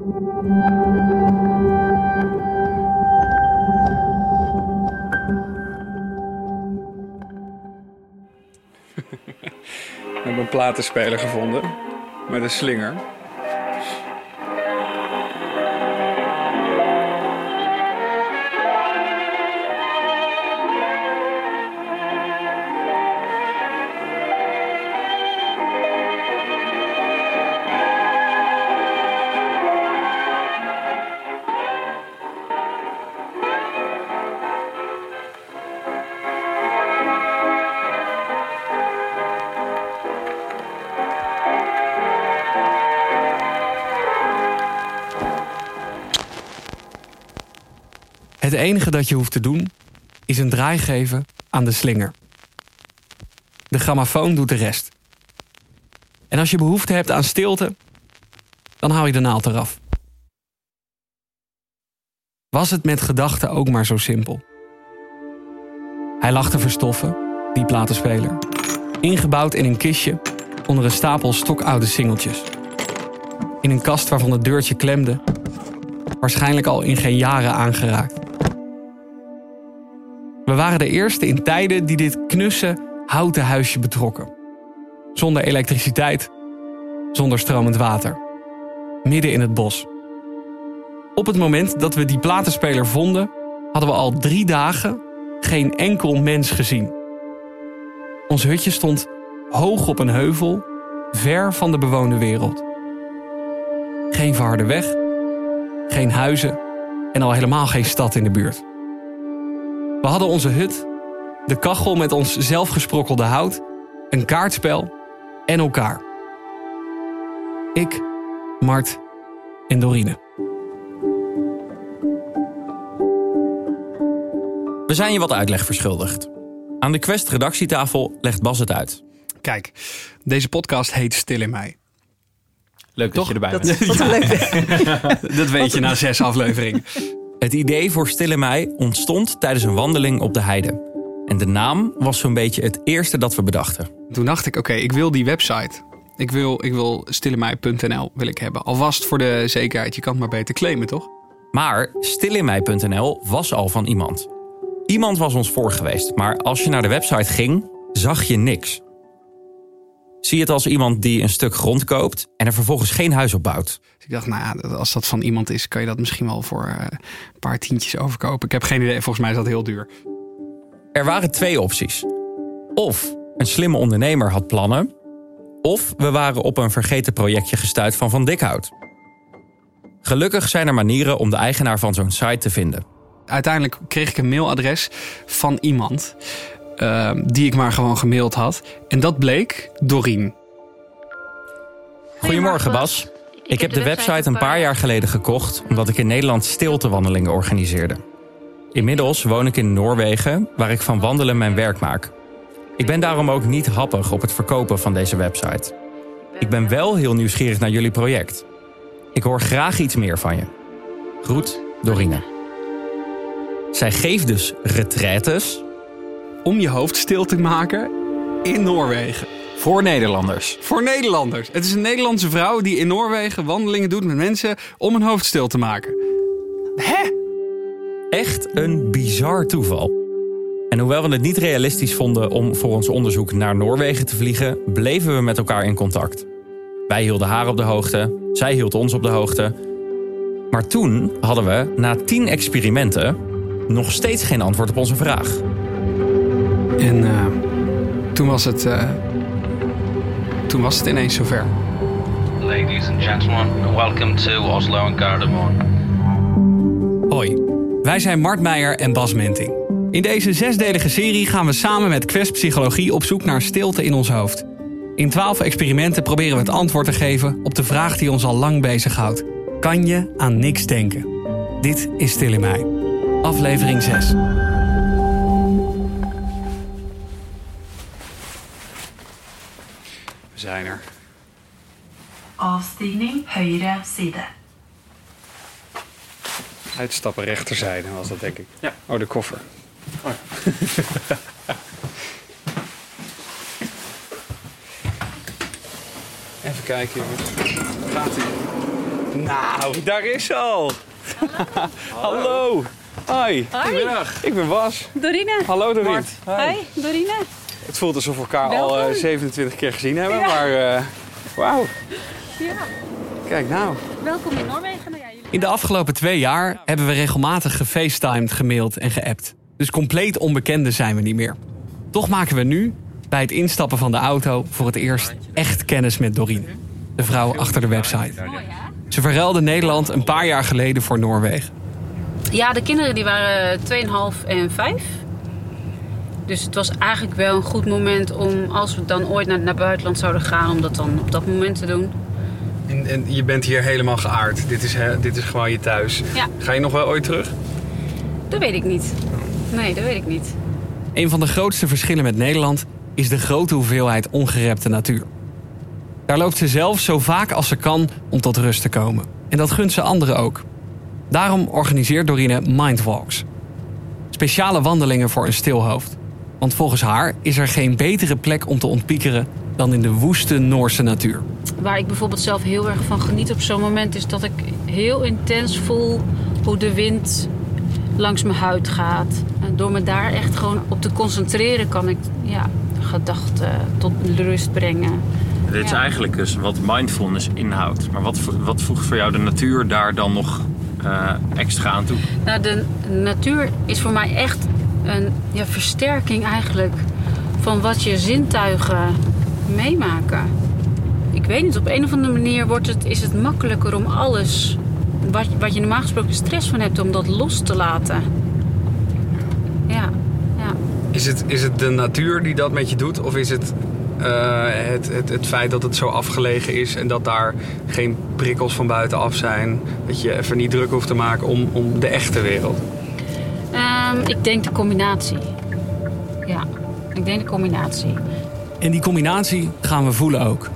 We hebben een platenspeler gevonden met een slinger. Enige dat je hoeft te doen is een draai geven aan de slinger. De grammofoon doet de rest. En als je behoefte hebt aan stilte, dan haal je de naald eraf. Was het met gedachten ook maar zo simpel? Hij lag te verstoffen, die platenspeler. Ingebouwd in een kistje onder een stapel stokoude singeltjes. In een kast waarvan het deurtje klemde, waarschijnlijk al in geen jaren aangeraakt. We waren de eerste in tijden die dit knusse houten huisje betrokken. Zonder elektriciteit, zonder stromend water. Midden in het bos. Op het moment dat we die platenspeler vonden, hadden we al drie dagen geen enkel mens gezien. Ons hutje stond hoog op een heuvel, ver van de bewoonde wereld. Geen verharde weg, geen huizen en al helemaal geen stad in de buurt. We hadden onze hut, de kachel met ons zelfgesprokkelde hout, een kaartspel en elkaar. Ik, Mart en Dorine. We zijn je wat uitleg verschuldigd. Aan de Quest redactietafel legt Bas het uit. Kijk, deze podcast heet Stil in mij. Leuk dat je erbij Dat, bent. leuk. Dat weet je na zes afleveringen. Het idee voor Stille Mei ontstond tijdens een wandeling op de heide. En de naam was zo'n beetje het eerste dat we bedachten. Toen dacht ik, oké, ik wil die website. Ik wil, ik wil stillemei.nl wil ik hebben. Alvast voor de zekerheid, je kan het maar beter claimen, toch? Maar stillinmei.nl was al van iemand. Iemand was ons voor geweest, maar als je naar de website ging, zag je niks. Zie het als iemand die een stuk grond koopt en er vervolgens geen huis op bouwt. Dus ik dacht, nou ja, als dat van iemand is, kan je dat misschien wel voor eh, een paar tientjes overkopen. Ik heb geen idee, volgens mij is dat heel duur. Er waren twee opties. Of een slimme ondernemer had plannen, of we waren op een vergeten projectje gestuurd van Van Dikhout. Gelukkig zijn er manieren om de eigenaar van zo'n site te vinden. Uiteindelijk kreeg ik een mailadres van iemand eh, die ik maar gewoon gemaild had. En dat bleek Doreen. Goedemorgen Bas. Ik heb de website een paar jaar geleden gekocht omdat ik in Nederland stiltewandelingen organiseerde. Inmiddels woon ik in Noorwegen, waar ik van wandelen mijn werk maak. Ik ben daarom ook niet happig op het verkopen van deze website. Ik ben wel heel nieuwsgierig naar jullie project. Ik hoor graag iets meer van je. Groet, Dorine. Zij geeft dus retraites Om je hoofd stil te maken in Noorwegen. voor Nederlanders. Voor Nederlanders. Het is een Nederlandse vrouw die in Noorwegen wandelingen doet met mensen om hun hoofd stil te maken. Hè? Echt een bizar toeval. En hoewel we het niet realistisch vonden om voor ons onderzoek naar Noorwegen te vliegen, bleven we met elkaar in contact. Wij hielden haar op de hoogte, zij hield ons op de hoogte. Maar toen hadden we, na tien experimenten, nog steeds geen antwoord op onze vraag. En eh, toen was het. eh, toen was het ineens zover. Ladies and gentlemen, welcome to Oslo and Gardermoen. Hoi, wij zijn Mart Meijer en Bas Menting. In deze zesdelige serie gaan we samen met Quest Psychologie op zoek naar stilte in ons hoofd. In twaalf experimenten proberen we het antwoord te geven op de vraag die ons al lang bezighoudt. Kan je aan niks denken? Dit is Stil in mij. Aflevering 6. Zijn er. Avstigning høyre side. Uitstappen rechterzijde was dat, denk ik. Ja. Oh, de koffer. Even kijken, jongens. Gaat ie? Nou, daar is ze al. Hallo. Hoi. Goedemiddag. Ik ben Bas. Dorine. Hallo Doreen. Hi, Dorine. Het voelt alsof we elkaar al Welkom. eh, 27 keer gezien hebben, Ja. maar eh, wauw. Ja, Kijk nou. welkom in Noorwegen. Nou ja, jullie... In de afgelopen twee jaar hebben we regelmatig gefacetimed, gemaild en geappt. Dus compleet onbekenden zijn we niet meer. Toch maken we nu, bij het instappen van de auto, voor het eerst echt kennis met Doreen. De vrouw achter de website. Ze verruilde Nederland een paar jaar geleden voor Noorwegen. Ja, de kinderen die waren 2,5 en 5. Dus het was eigenlijk wel een goed moment om, als we dan ooit naar, het buitenland zouden gaan, om dat dan op dat moment te doen. En, en je bent hier helemaal geaard. Dit is, hè, dit is gewoon je thuis. Ja. Ga je nog wel ooit terug? Dat weet ik niet. Nee, dat weet ik niet. Een van de grootste verschillen met Nederland is de grote hoeveelheid ongerepte natuur. Daar loopt ze zelf zo vaak als ze kan om tot rust te komen. En dat gunt ze anderen ook. Daarom organiseert Dorine Mindwalks. Speciale wandelingen voor een stil hoofd. Want volgens haar is er geen betere plek om te ontpiekeren dan in de woeste Noorse natuur. Waar ik bijvoorbeeld zelf heel erg van geniet op zo'n moment is dat ik heel intens voel hoe de wind langs mijn huid gaat. En door me daar echt gewoon op te concentreren kan ik ja, gedachten tot rust brengen. Dit is Ja. eigenlijk dus wat mindfulness inhoudt. Maar wat, wat voegt voor jou de natuur daar dan nog eh, extra aan toe? Nou, de natuur is voor mij echt een ja, versterking eigenlijk van wat je zintuigen meemaken. Ik weet niet, op een of andere manier wordt het, is het makkelijker om alles wat, wat je normaal gesproken stress van hebt, om dat los te laten. Ja, ja. Is het, is het de natuur die dat met je doet? Of is het, eh, het, het, het feit dat het zo afgelegen is en dat daar geen prikkels van buitenaf zijn? Dat je even niet druk hoeft te maken om, om de echte wereld? Ehm, ik denk de combinatie. Ja, ik denk de combinatie. En die combinatie gaan we voelen ook.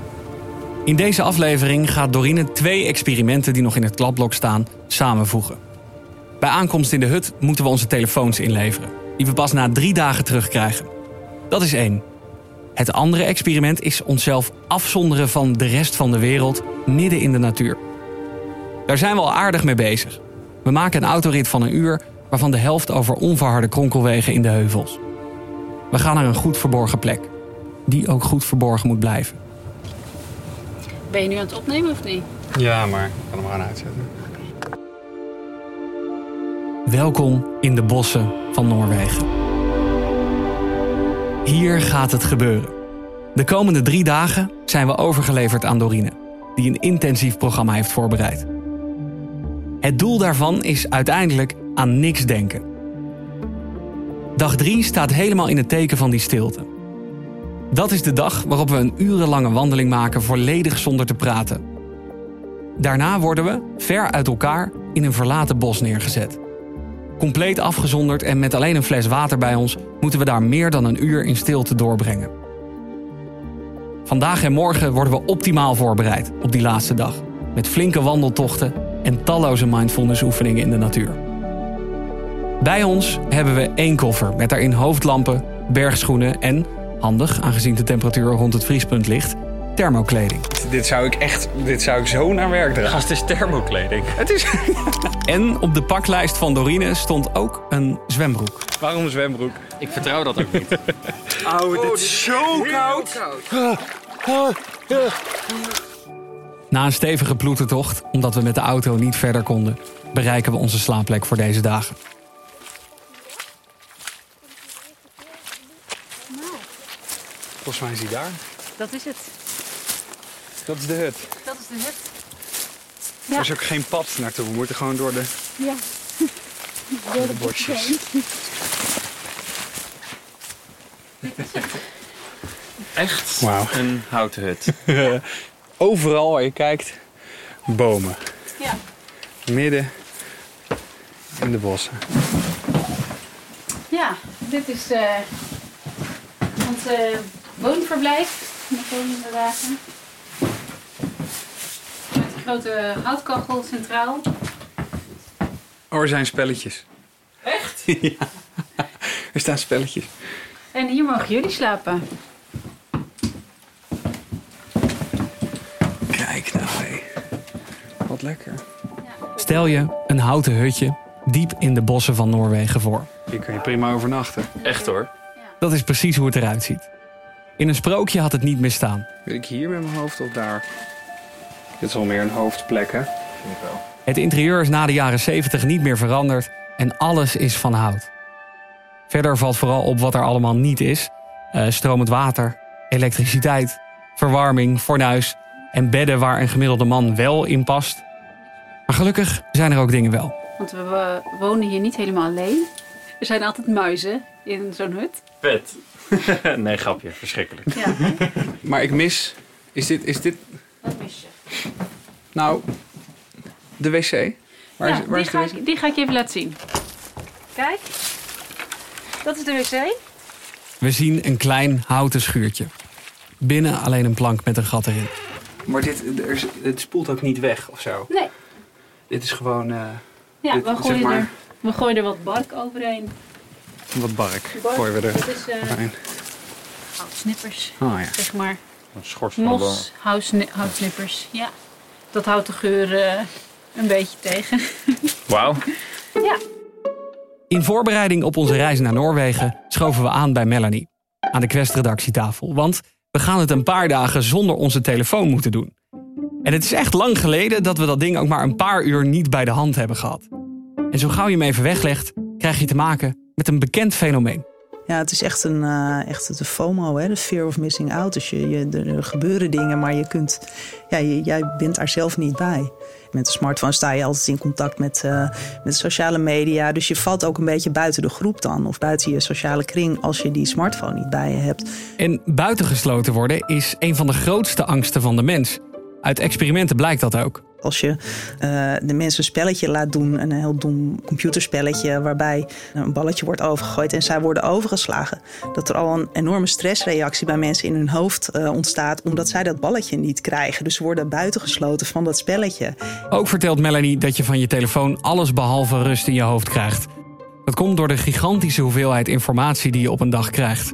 In deze aflevering gaat Dorine twee experimenten die nog in het kladblok staan samenvoegen. Bij aankomst in de hut moeten we onze telefoons inleveren, die we pas na drie dagen terugkrijgen. Dat is één. Het andere experiment is onszelf afzonderen van de rest van de wereld midden in de natuur. Daar zijn we al aardig mee bezig. We maken een autorit van een uur, waarvan de helft over onverharde kronkelwegen in de heuvels. We gaan naar een goed verborgen plek die ook goed verborgen moet blijven. Ben je nu aan het opnemen of niet? Ja, maar ik kan hem gewoon uitzetten. Welkom in de bossen van Noorwegen. Hier gaat het gebeuren. De komende drie dagen zijn we overgeleverd aan Dorine, die een intensief programma heeft voorbereid. Het doel daarvan is uiteindelijk aan niks denken. Dag drie staat helemaal in het teken van die stilte. Dat is de dag waarop we een urenlange wandeling maken volledig zonder te praten. Daarna worden we, ver uit elkaar, in een verlaten bos neergezet. Compleet afgezonderd en met alleen een fles water bij ons moeten we daar meer dan een uur in stilte doorbrengen. Vandaag en morgen worden we optimaal voorbereid op die laatste dag. Met flinke wandeltochten en talloze mindfulness oefeningen in de natuur. Bij ons hebben we één koffer met daarin hoofdlampen, bergschoenen en, handig aangezien de temperatuur rond het vriespunt ligt, thermokleding. Dit zou ik echt, dit zou ik zo naar werk dragen. Gast is thermokleding. Het is... En op de paklijst van Dorine stond ook een zwembroek. Waarom een zwembroek? Ik vertrouw dat ook niet. Oh, dit is zo koud. Na een stevige ploetertocht, omdat we met de auto niet verder konden, bereiken we onze slaapplek voor deze dagen. Volgens mij is hij daar. Dat is het. Dat is de hut. Dat is de hut. Er is ook geen pad naartoe. We moeten gewoon door de, Ja. door de bosjes. Echt Wauw. een houten hut. Overal waar je kijkt, bomen. Ja. Midden in de bossen. Ja, dit is eh ons woonverblijf de komende dagen. Met een grote houtkachel centraal. Oh, er zijn spelletjes. Echt? ja. Er staan spelletjes. En hier mogen jullie slapen. Kijk nou, hé. Wat lekker. Stel je een houten hutje diep in de bossen van Noorwegen voor. Hier kun je prima overnachten. Echt hoor. Dat is precies hoe het eruit ziet. In een sprookje had het niet misstaan. Wil ik hier met mijn hoofd of daar? Dit is al meer een hoofdplek, hè? Vind ik wel. Het interieur is na de jaren 70 niet meer veranderd en alles is van hout. Verder valt vooral op wat er allemaal niet is: Eh, stromend water, elektriciteit, verwarming, fornuis en bedden waar een gemiddelde man wel in past. Maar gelukkig zijn er ook dingen wel. Want we, we wonen hier niet helemaal alleen. Er zijn altijd muizen in zo'n hut. Vet. nee, grapje. Verschrikkelijk. Ja, Maar ik mis... Is dit... Is dit dat mis je. nou... De wc? Waar ja, is, waar die, is de ga wc? ik, die ga ik je even laten zien. Kijk, dat is de wc. We zien een klein houten schuurtje. Binnen alleen een plank met een gat erin. Maar dit, er het spoelt ook niet weg of zo. Nee, Dit is gewoon eh, ja, Dit, we, zeg gooien maar- er, we gooien er wat bark overheen. Wat bark. Bark, Gooien we er Dit is eh houtsnippers, Oh ja. zeg maar. Een schors van. Mos, houtsni- houtsnippers, ja. Dat houdt de geur eh, een beetje tegen. Wauw. ja, In voorbereiding op onze reis naar Noorwegen schoven we aan bij Melanie aan de Quest-redactietafel. Want we gaan het een paar dagen zonder onze telefoon moeten doen. En het is echt lang geleden dat we dat ding ook maar een paar uur niet bij de hand hebben gehad. En zo gauw je hem even weglegt, krijg je te maken met een bekend fenomeen. Ja, het is echt een eh, echt de FOMO, hè, de fear of missing out. Dus je, je, er gebeuren dingen, maar je kunt, ja, je, jij bent daar zelf niet bij. Met de smartphone sta je altijd in contact met, eh, met sociale media. Dus je valt ook een beetje buiten de groep dan. Of buiten je sociale kring als je die smartphone niet bij je hebt. En buitengesloten worden is een van de grootste angsten van de mens. Uit experimenten blijkt dat ook. Als je eh, de mensen een spelletje laat doen, een heel dom computerspelletje waarbij een balletje wordt overgegooid en zij worden overgeslagen, dat er al een enorme stressreactie bij mensen in hun hoofd eh, ontstaat omdat zij dat balletje niet krijgen. Dus ze worden buitengesloten van dat spelletje. Ook vertelt Melanie dat je van je telefoon alles behalve rust in je hoofd krijgt. Dat komt door de gigantische hoeveelheid informatie die je op een dag krijgt.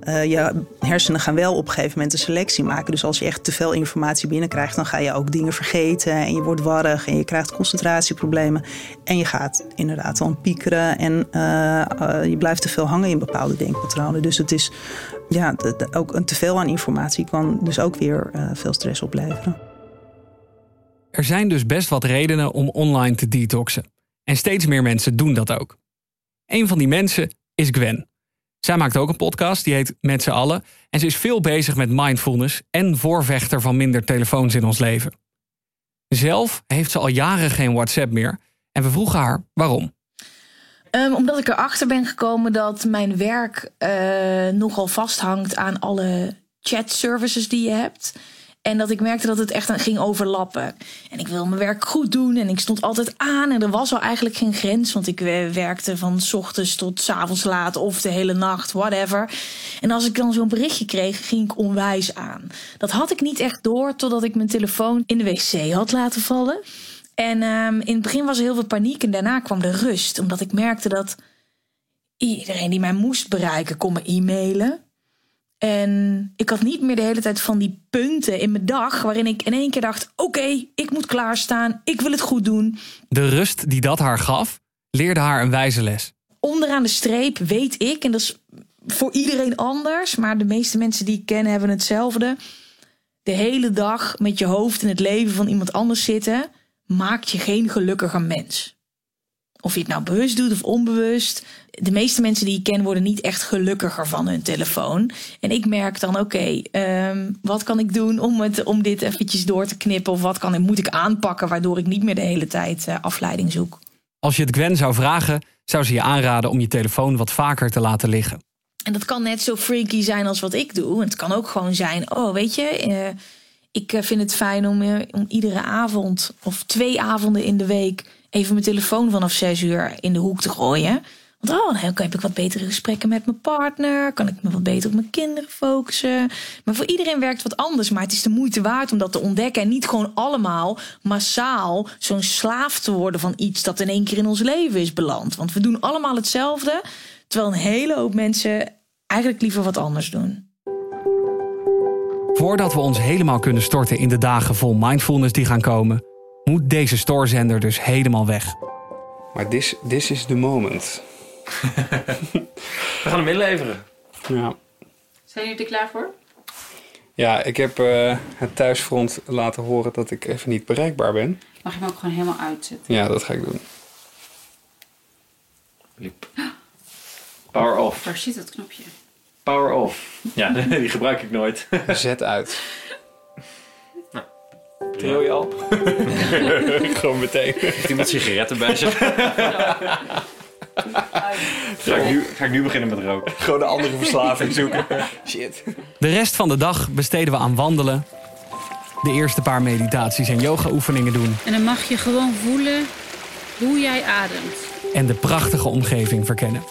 Eh, je hersenen gaan wel op een gegeven moment een selectie maken. Dus als je echt te veel informatie binnenkrijgt, dan ga je ook dingen vergeten. En je wordt warrig en je krijgt concentratieproblemen. En je gaat inderdaad dan piekeren. En eh, eh, je blijft te veel hangen in bepaalde denkpatronen. Dus het is ja, ook een teveel aan informatie kan dus ook weer veel stress opleveren. Er zijn dus best wat redenen om online te detoxen. En steeds meer mensen doen dat ook. Een van die mensen is Gwen. Zij maakt ook een podcast, die heet Met z'n allen. En ze is veel bezig met mindfulness en voorvechter van minder telefoons in ons leven. Zelf heeft ze al jaren geen WhatsApp meer. En we vroegen haar waarom. Ehm, omdat ik erachter ben gekomen dat mijn werk eh, nogal vasthangt aan alle chat-services die je hebt. En dat ik merkte dat het echt ging overlappen. En ik wil mijn werk goed doen en ik stond altijd aan. En er was al eigenlijk geen grens, want ik werkte van s ochtends tot s avonds laat of de hele nacht, whatever. En als ik dan zo'n berichtje kreeg, ging ik onwijs aan. Dat had ik niet echt door totdat ik mijn telefoon in de wc had laten vallen. En ehm, in het begin was er heel veel paniek en daarna kwam de rust. Omdat ik merkte dat iedereen die mij moest bereiken kon me e-mailen. En ik had niet meer de hele tijd van die punten in mijn dag... waarin ik in één keer dacht, oké, ik moet klaarstaan. Ik wil het goed doen. De rust die dat haar gaf, leerde haar een wijze les. Onderaan de streep weet ik, en dat is voor iedereen anders... maar de meeste mensen die ik ken hebben hetzelfde... de hele dag met je hoofd in het leven van iemand anders zitten... maakt je geen gelukkiger mens. Of je het nou bewust doet of onbewust. De meeste mensen die ik ken worden niet echt gelukkiger van hun telefoon. En ik merk dan, oké, ehm, wat kan ik doen om, het, om dit eventjes door te knippen? Of wat kan, moet ik aanpakken waardoor ik niet meer de hele tijd eh, afleiding zoek? Als je het Gwen zou vragen, zou ze je aanraden om je telefoon wat vaker te laten liggen. En dat kan net zo freaky zijn als wat ik doe. Het kan ook gewoon zijn, oh weet je, eh, ik eh, vind het fijn om, om iedere avond of twee avonden in de week even mijn telefoon vanaf zes uur in de hoek te gooien. Want oh, dan heb ik wat betere gesprekken met mijn partner. Kan ik me wat beter op mijn kinderen focussen. Maar voor iedereen werkt wat anders. Maar het is de moeite waard om dat te ontdekken. En niet gewoon allemaal massaal zo'n slaaf te worden van iets dat in één keer in ons leven is beland. Want we doen allemaal hetzelfde. Terwijl een hele hoop mensen eigenlijk liever wat anders doen. Voordat we ons helemaal kunnen storten in de dagen vol mindfulness die gaan komen, moet deze stoorzender dus helemaal weg. Maar this, this is the moment. We gaan hem inleveren. Ja. Zijn jullie er klaar voor? Ja, ik heb eh, het thuisfront laten horen dat ik even niet bereikbaar ben. Mag je hem ook gewoon helemaal uitzetten? Ja, dat ga ik doen. Power off. Waar zit dat knopje? Power off. Ja, die gebruik ik nooit. Zet uit. Tril je al? Gewoon meteen. Heeft iemand sigaretten bij zich? Ga ik, nu, ga ik nu beginnen met roken? Gewoon de andere verslaving zoeken. Shit. De rest van de dag besteden we aan wandelen, de eerste paar meditaties en yoga-oefeningen doen En dan mag je gewoon voelen hoe jij ademt. en de prachtige omgeving verkennen.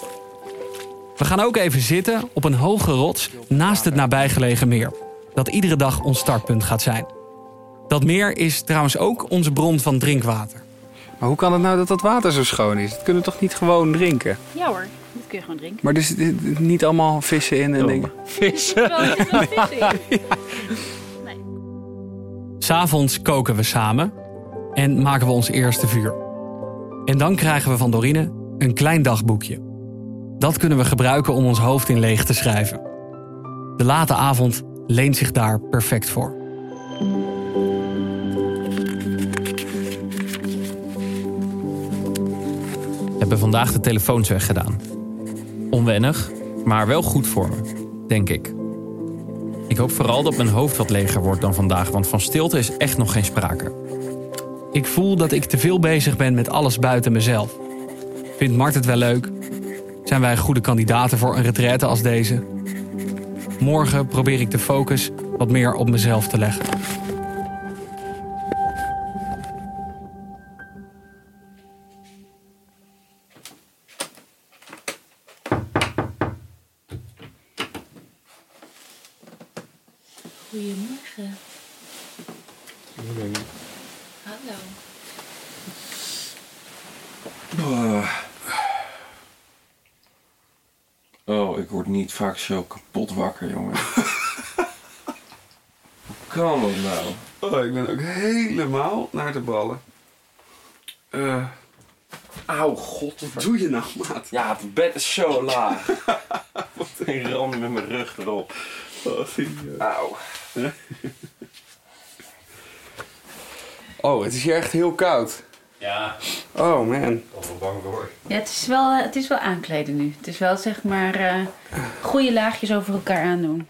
We gaan ook even zitten op een hoge rots naast het nabijgelegen meer, dat iedere dag ons startpunt gaat zijn. Dat meer is trouwens ook onze bron van drinkwater. Maar hoe kan het nou dat dat water zo schoon is? Dat kunnen we toch niet gewoon drinken? Ja hoor, dat kun je gewoon drinken. Maar er zitten niet allemaal vissen in en dingen. Terwijl er wel in. S'avonds koken we samen en maken we ons eerste vuur. En dan krijgen we van Dorine een klein dagboekje. Dat kunnen we gebruiken om ons hoofd in leeg te schrijven. De late avond leent zich daar perfect voor. Hebben vandaag de telefoons weggedaan. Onwennig, maar wel goed voor me, denk ik. Ik hoop vooral dat mijn hoofd wat leger wordt dan vandaag, want van stilte is echt nog geen sprake. Ik voel dat ik te veel bezig ben met alles buiten mezelf. Vindt Mart het wel leuk? Zijn wij goede kandidaten voor een retraite als deze? Morgen probeer ik de focus wat meer op mezelf te leggen. Word vaak zo kapot wakker, jongen. Hoe kan dat nou? Oh, ik ben ook helemaal naar de ballen. Eh Auw, god. Wat doe je nou, maat? Ja, het bed is zo laag. ik ram met mijn rug erop. Auw. Oh, het is hier echt heel koud. Ja, Oh man. al wel bang voor. Ja, het is wel, eh, het is wel aankleden nu. Het is wel zeg maar eh goede laagjes over elkaar aandoen.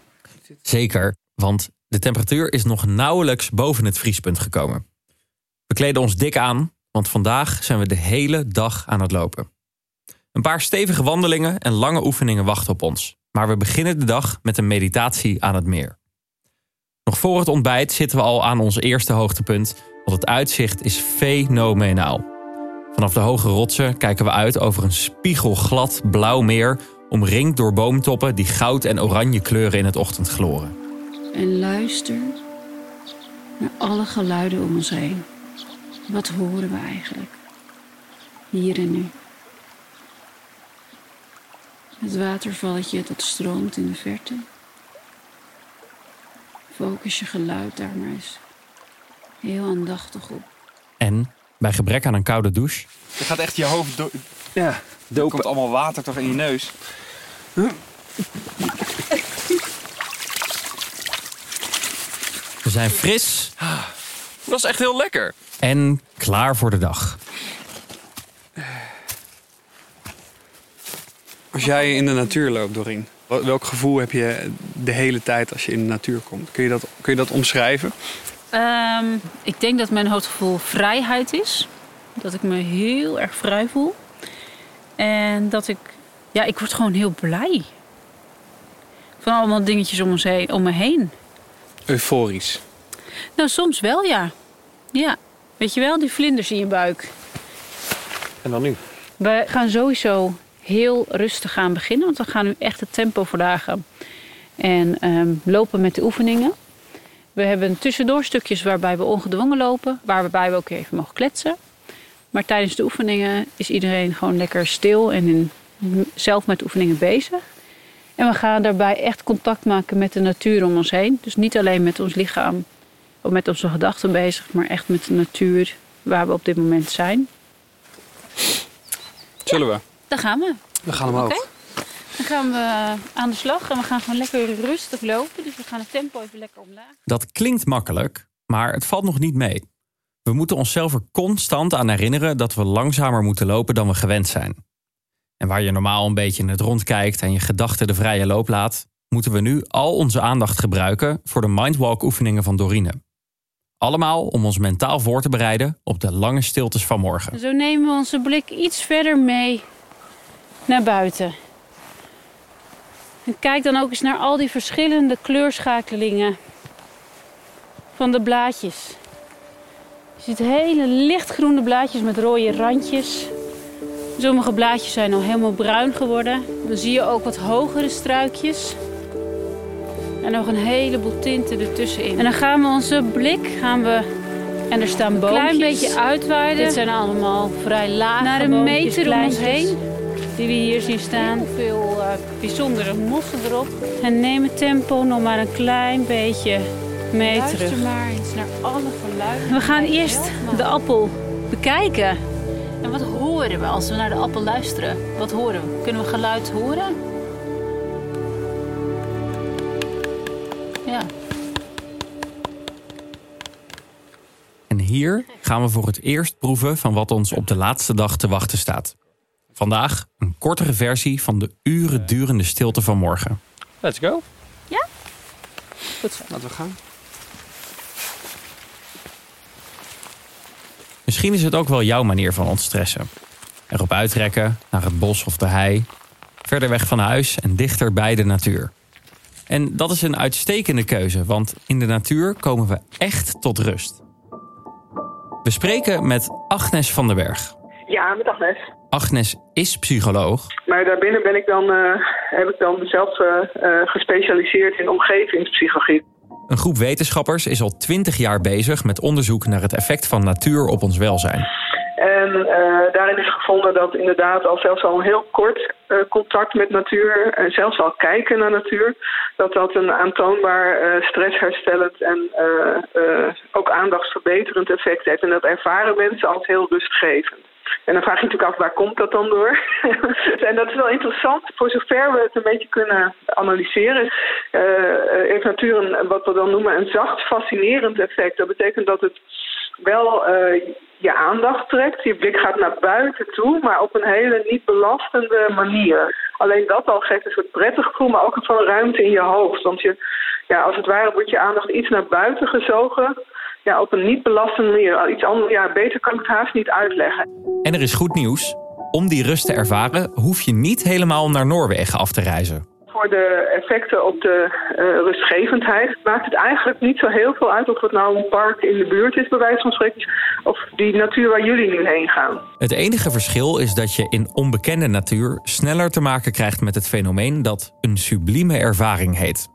Zeker, want de temperatuur is nog nauwelijks boven het vriespunt gekomen. We kleden ons dik aan, want vandaag zijn we de hele dag aan het lopen. Een paar stevige wandelingen en lange oefeningen wachten op ons. Maar we beginnen de dag met een meditatie aan het meer. Nog voor het ontbijt zitten we al aan ons eerste hoogtepunt, want het uitzicht is fenomenaal. Vanaf de hoge rotsen kijken we uit over een spiegelglad blauw meer, omringd door boomtoppen die goud en oranje kleuren in het ochtendgloren. En luister naar alle geluiden om ons heen. Wat horen we eigenlijk? Hier en nu. Het watervalletje dat stroomt in de verte. Focus je geluid daar maar eens heel aandachtig op. En, bij gebrek aan een koude douche, Je gaat echt je hoofd do ja, dopen. Er komt allemaal water toch in je neus. we zijn fris Dat is echt heel lekker. en klaar voor de dag. Als jij in de natuur loopt, Doreen, wel- welk gevoel heb je de hele tijd als je in de natuur komt? Kun je dat, kun je dat omschrijven? Ehm, ik denk dat mijn hoofdgevoel vrijheid is. Dat ik me heel erg vrij voel. En dat ik, ja, ik word gewoon heel blij. Van allemaal dingetjes om, ons heen, om me heen. Euforisch. Nou, soms wel, ja. Ja, weet je wel, die vlinders in je buik. En dan nu? We gaan sowieso heel rustig aan beginnen, want we gaan nu echt het tempo verlagen. En ehm, lopen met de oefeningen. We hebben tussendoor stukjes waarbij we ongedwongen lopen, waarbij we ook even mogen kletsen. Maar tijdens de oefeningen is iedereen gewoon lekker stil en in, zelf met oefeningen bezig. En we gaan daarbij echt contact maken met de natuur om ons heen. Dus niet alleen met ons lichaam of met onze gedachten bezig, maar echt met de natuur waar we op dit moment zijn. Zullen we? Daar gaan we. We gaan omhoog. Oké. Dan gaan we aan de slag en we gaan gewoon lekker rustig lopen. Dus we gaan het tempo even lekker omlaag. Dat klinkt makkelijk, maar het valt nog niet mee. We moeten onszelf er constant aan herinneren dat we langzamer moeten lopen dan we gewend zijn. En waar je normaal een beetje in het rond kijkt en je gedachten de vrije loop laat, moeten we nu al onze aandacht gebruiken voor de mindwalk oefeningen van Dorine. Allemaal om ons mentaal voor te bereiden op de lange stiltes van morgen. Zo nemen we onze blik iets verder mee naar buiten. En kijk dan ook eens naar al die verschillende kleurschakelingen van de blaadjes. Je ziet hele lichtgroene blaadjes met rode randjes. Sommige blaadjes zijn al helemaal bruin geworden. Dan zie je ook wat hogere struikjes. En nog een heleboel tinten ertussenin. En dan gaan we onze blik gaan we en er staan boompjes. Een klein beetje uitweiden. Dit zijn allemaal vrij lage Naar een meter om ons heen. Die we hier zien staan. Heel veel uh, bijzondere mossen erop. En neem het tempo nog maar een klein beetje mee Luister terug. maar eens naar alle geluiden. We gaan eerst de appel bekijken. En wat horen we als we naar de appel luisteren? Wat horen we? Kunnen we geluid horen? Ja. En hier gaan we voor het eerst proeven van wat ons op de laatste dag te wachten staat. Vandaag een kortere versie van de uren durende stilte van morgen. Let's go. Ja? Goed zo. Laten we gaan. Misschien is het ook wel jouw manier van ontstressen. Erop uitrekken, naar het bos of de hei. Verder weg van huis en dichter bij de natuur. En dat is een uitstekende keuze, want in de natuur komen we echt tot rust. We spreken met Agnes van den Berg. Ja, met Agnes. Agnes is psycholoog. Maar daarbinnen ben ik dan, uh, heb ik dan mezelf uh, gespecialiseerd in omgevingspsychologie. Een groep wetenschappers is al twintig jaar bezig met onderzoek naar het effect van natuur op ons welzijn. En uh, daarin is gevonden dat inderdaad al zelfs al een heel kort uh, contact met natuur, en zelfs al kijken naar natuur, dat dat een aantoonbaar uh, stressherstellend en ook aandachtsverbeterend effect heeft. En dat ervaren mensen als heel rustgevend. En dan vraag je natuurlijk af, waar komt dat dan door? en dat is wel interessant, voor zover we het een beetje kunnen analyseren. Uh, heeft natuur een, wat we dan noemen een zacht fascinerend effect. Dat betekent dat het wel je aandacht trekt. Je blik gaat naar buiten toe, maar op een hele niet belastende manier. Alleen dat al geeft een soort prettig gevoel, maar ook van ruimte in je hoofd. Want je, ja, als het ware wordt je aandacht iets naar buiten gezogen ja, op een niet belastende manier. Iets anders, ja, beter kan ik het haast niet uitleggen. En er is goed nieuws. Om die rust te ervaren hoef je niet helemaal naar Noorwegen af te reizen. Voor de effecten op de uh, rustgevendheid maakt het eigenlijk niet zo heel veel uit of het nou een park in de buurt is, bij wijze van spreken, of die natuur waar jullie nu heen gaan. Het enige verschil is dat je in onbekende natuur sneller te maken krijgt met het fenomeen dat een sublieme ervaring heet.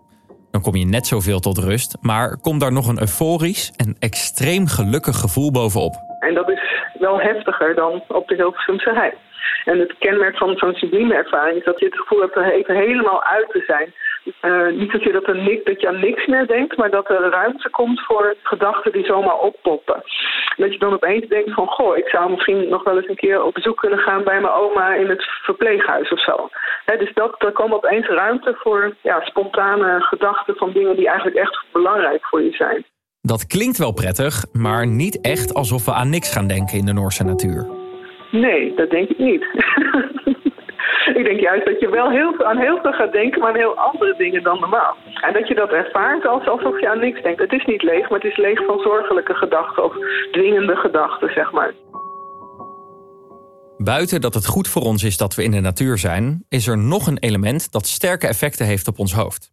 Dan kom je net zoveel tot rust, maar komt daar nog een euforisch en extreem gelukkig gevoel bovenop. En dat is wel heftiger dan op de Hilversumse hei. En het kenmerk van zo'n sublieme ervaring is dat je het gevoel hebt er even helemaal uit te zijn. Uh, niet dat je, dat, er nik, dat je aan niks meer denkt, maar dat er ruimte komt voor gedachten die zomaar oppoppen. Dat je dan opeens denkt van, goh, ik zou misschien nog wel eens een keer op bezoek kunnen gaan bij mijn oma in het verpleeghuis of zo. dus dat, er komt opeens ruimte voor ja, spontane gedachten van dingen die eigenlijk echt belangrijk voor je zijn. Dat klinkt wel prettig, maar niet echt alsof we aan niks gaan denken in de Noorse natuur. Nee, dat denk ik niet. ik denk juist dat je wel heel veel, aan heel veel gaat denken, maar aan heel andere dingen dan normaal. En dat je dat ervaart alsof je aan niks denkt. Het is niet leeg, maar het is leeg van zorgelijke gedachten of dwingende gedachten, zeg maar. Buiten dat het goed voor ons is dat we in de natuur zijn, is er nog een element dat sterke effecten heeft op ons hoofd.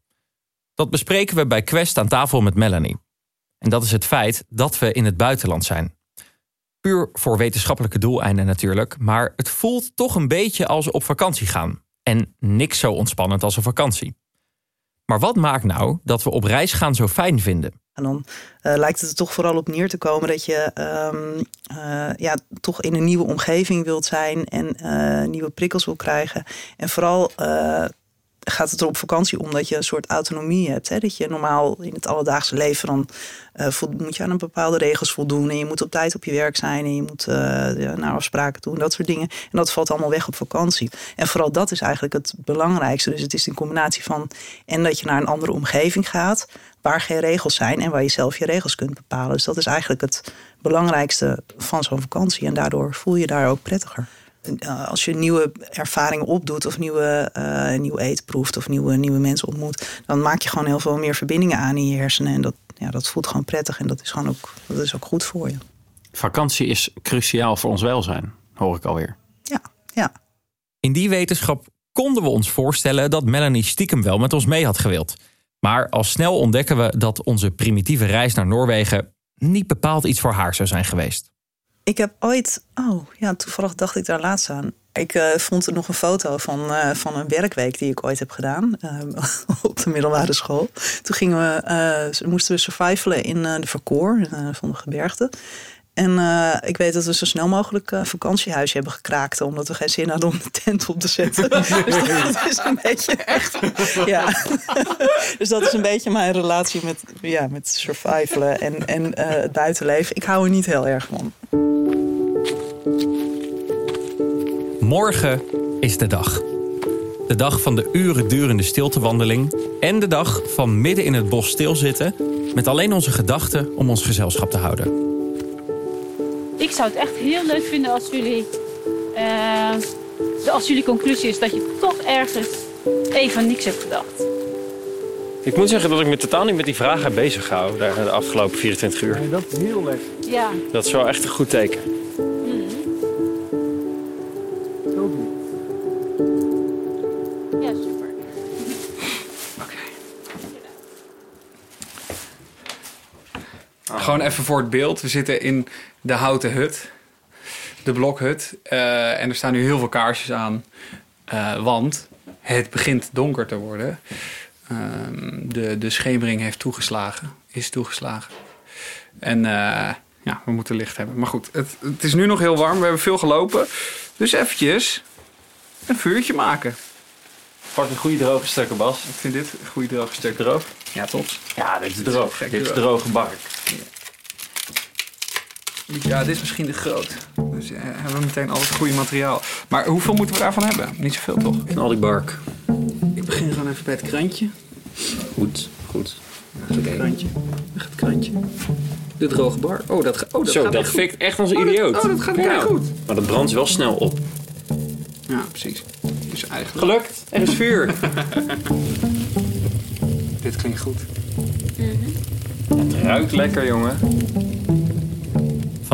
Dat bespreken we bij Quest aan tafel met Melanie. En dat is het feit dat we in het buitenland zijn. Puur voor wetenschappelijke doeleinden natuurlijk, maar het voelt toch een beetje als op vakantie gaan. En niks zo ontspannend als een vakantie. Maar wat maakt nou dat we op reis gaan zo fijn vinden? En dan uh, lijkt het er toch vooral op neer te komen dat je um, uh, ja, toch in een nieuwe omgeving wilt zijn en uh, nieuwe prikkels wil krijgen. En vooral gaat het er op vakantie om dat je een soort autonomie hebt. Hè? Dat je normaal in het alledaagse leven dan uh, moet je aan een bepaalde regels voldoen. En je moet op tijd op je werk zijn. En je moet uh, naar afspraken doen. Dat soort dingen. En dat valt allemaal weg op vakantie. En vooral dat is eigenlijk het belangrijkste. Dus het is een combinatie van. En dat je naar een andere omgeving gaat. Waar geen regels zijn. En waar je zelf je regels kunt bepalen. Dus dat is eigenlijk het belangrijkste van zo'n vakantie. En daardoor voel je daar ook prettiger. Eh, als je nieuwe ervaringen opdoet of nieuwe, uh, nieuw eten proeft of nieuwe, nieuwe mensen ontmoet, dan maak je gewoon heel veel meer verbindingen aan in je hersenen. En dat, ja, dat voelt gewoon prettig en dat is gewoon ook, dat is ook goed voor je. Vakantie is cruciaal voor ons welzijn, hoor ik alweer. Ja, ja. In die wetenschap konden we ons voorstellen dat Melanie stiekem wel met ons mee had gewild. Maar al snel ontdekken we dat onze primitieve reis naar Noorwegen niet bepaald iets voor haar zou zijn geweest. Ik heb ooit, oh ja, toevallig dacht ik daar laatst aan. Ik uh, vond er nog een foto van, uh, van een werkweek die ik ooit heb gedaan uh, op de middelbare school. Toen gingen we, moesten we survivalen in de Verkoor van de gebergte. En ik weet dat we zo snel mogelijk een vakantiehuisje hebben gekraakt. Omdat we geen zin hadden om de tent op te zetten. dus dat is een beetje echt. Ja. dus dat is een beetje mijn relatie met, ja, met survivalen en, en het buitenleven. Ik hou er niet heel erg van. Morgen is de dag. De dag van de uren durende stiltewandeling. En de dag van midden in het bos stilzitten. Met alleen onze gedachten om ons gezelschap te houden. Ik zou het echt heel leuk vinden als jullie... Uh, als jullie conclusie is dat je toch ergens even niks hebt gedacht. Ik moet zeggen dat ik me totaal niet met die vraag heb bezig gehouden de afgelopen 24 uur. Nee, dat is heel lekker. Ja. Dat is wel echt een goed teken. Gewoon even voor het beeld. We zitten in de houten hut. De blokhut. Uh, en er staan nu heel veel kaarsjes aan. Uh, want het begint donker te worden. Uh, de, de schemering heeft toegeslagen. Is toegeslagen. En eh, ja, we moeten licht hebben. Maar goed, het, het is nu nog heel warm. We hebben veel gelopen. Dus eventjes een vuurtje maken. Pak een goede droge stukken, Bas. Ik vind dit een goede droge stuk. Droog? Ja, top. Ja, dit is droog. Dit is droge bark. Ja, dit is misschien de groot. Dus ja, hebben we meteen al het goede materiaal. Maar hoeveel moeten we daarvan hebben? Niet zoveel, toch? Knal die bark. Ik begin gewoon even bij het krantje. Goed, goed. Ja, het krantje. Het krantje. De droge bar. Oh, dat, ga, oh, dat Zo, gaat dat fikt echt als een Oh, dat- idioot. oh, dat gaat heel Ja. goed. Maar dat brandt wel snel op. Ja, precies. Dus eigenlijk... Gelukt. Er is vuur. Dit klinkt goed. Het ruikt lekker, jongen.